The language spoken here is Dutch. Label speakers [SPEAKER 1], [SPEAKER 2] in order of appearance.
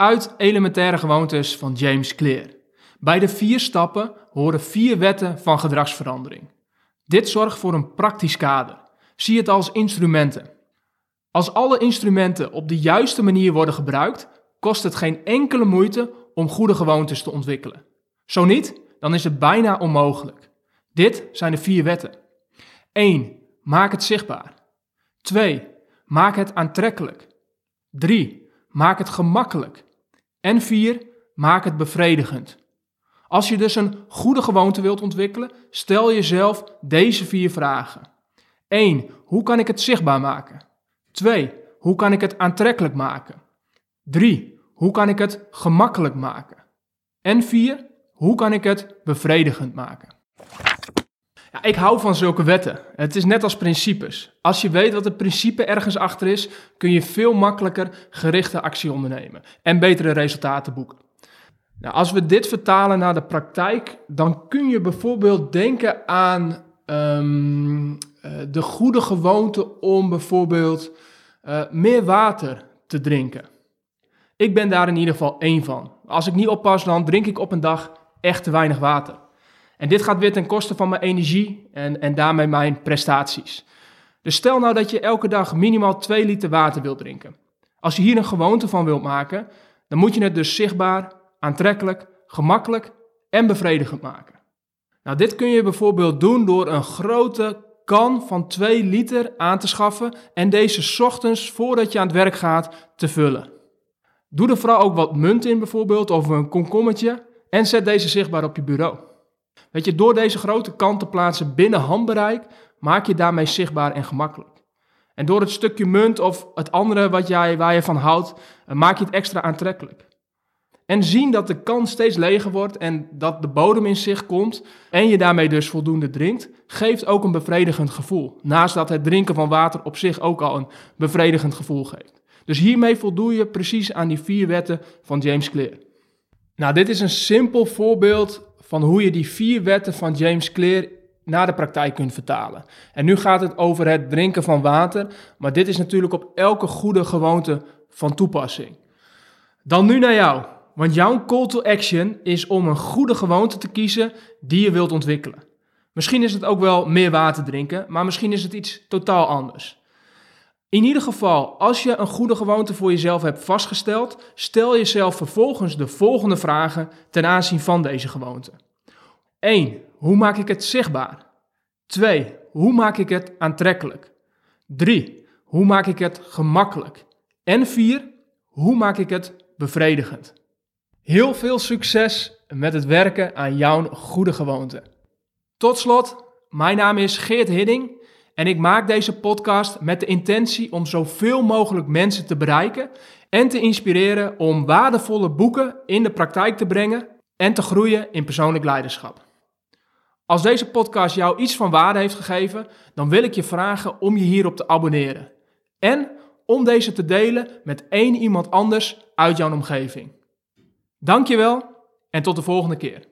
[SPEAKER 1] uit Elementaire Gewoontes van James Clear. Bij de vier stappen horen vier wetten van gedragsverandering. Dit zorgt voor een praktisch kader. Zie het als instrumenten. Als alle instrumenten op de juiste manier worden gebruikt, kost het geen enkele moeite om goede gewoontes te ontwikkelen. Zo niet, dan is het bijna onmogelijk. Dit zijn de vier wetten. 1. Maak het zichtbaar. 2. Maak het aantrekkelijk. 3. Maak het gemakkelijk. En 4. Maak het bevredigend. Als je dus een goede gewoonte wilt ontwikkelen, stel jezelf deze vier vragen. 1. Hoe kan ik het zichtbaar maken? 2. Hoe kan ik het aantrekkelijk maken? 3. Hoe kan ik het gemakkelijk maken? En 4. Hoe kan ik het bevredigend maken? Ja, ik hou van zulke wetten. Het is net als principes. Als je weet wat het principe ergens achter is, kun je veel makkelijker gerichte actie ondernemen en betere resultaten boeken. Nou, als we dit vertalen naar de praktijk, dan kun je bijvoorbeeld denken aan um, de goede gewoonte om bijvoorbeeld uh, meer water te drinken. Ik ben daar in ieder geval één van. Als ik niet oppas, dan drink ik op een dag echt te weinig water. En dit gaat weer ten koste van mijn energie en, en daarmee mijn prestaties. Dus stel nou dat je elke dag minimaal 2 liter water wilt drinken. Als je hier een gewoonte van wilt maken, dan moet je het dus zichtbaar, aantrekkelijk, gemakkelijk en bevredigend maken. Nou, dit kun je bijvoorbeeld doen door een grote kan van 2 liter aan te schaffen en deze ochtends voordat je aan het werk gaat te vullen. Doe er vooral ook wat munt in bijvoorbeeld of een komkommetje en zet deze zichtbaar op je bureau. Weet je, door deze grote kan te plaatsen binnen handbereik, maak je daarmee zichtbaar en gemakkelijk. En door het stukje munt of het andere wat jij, waar je van houdt, eh, maak je het extra aantrekkelijk. En zien dat de kan steeds leger wordt en dat de bodem in zich komt en je daarmee dus voldoende drinkt, geeft ook een bevredigend gevoel. Naast dat het drinken van water op zich ook al een bevredigend gevoel geeft. Dus hiermee voldoe je precies aan die vier wetten van James Clear. Nou, dit is een simpel voorbeeld van hoe je die vier wetten van James Clear naar de praktijk kunt vertalen. En nu gaat het over het drinken van water, maar dit is natuurlijk op elke goede gewoonte van toepassing. Dan nu naar jou, want jouw call to action is om een goede gewoonte te kiezen die je wilt ontwikkelen. Misschien is het ook wel meer water drinken, maar misschien is het iets totaal anders. In ieder geval, als je een goede gewoonte voor jezelf hebt vastgesteld, stel jezelf vervolgens de volgende vragen ten aanzien van deze gewoonte. 1. Hoe maak ik het zichtbaar? 2. Hoe maak ik het aantrekkelijk? 3. Hoe maak ik het gemakkelijk? En 4. Hoe maak ik het bevredigend? Heel veel succes met het werken aan jouw goede gewoonte. Tot slot, mijn naam is Geert Hidding en ik maak deze podcast met de intentie om zoveel mogelijk mensen te bereiken en te inspireren om waardevolle boeken in de praktijk te brengen en te groeien in persoonlijk leiderschap. Als deze podcast jou iets van waarde heeft gegeven, dan wil ik je vragen om je hierop te abonneren. En om deze te delen met één iemand anders uit jouw omgeving. Dankjewel en tot de volgende keer.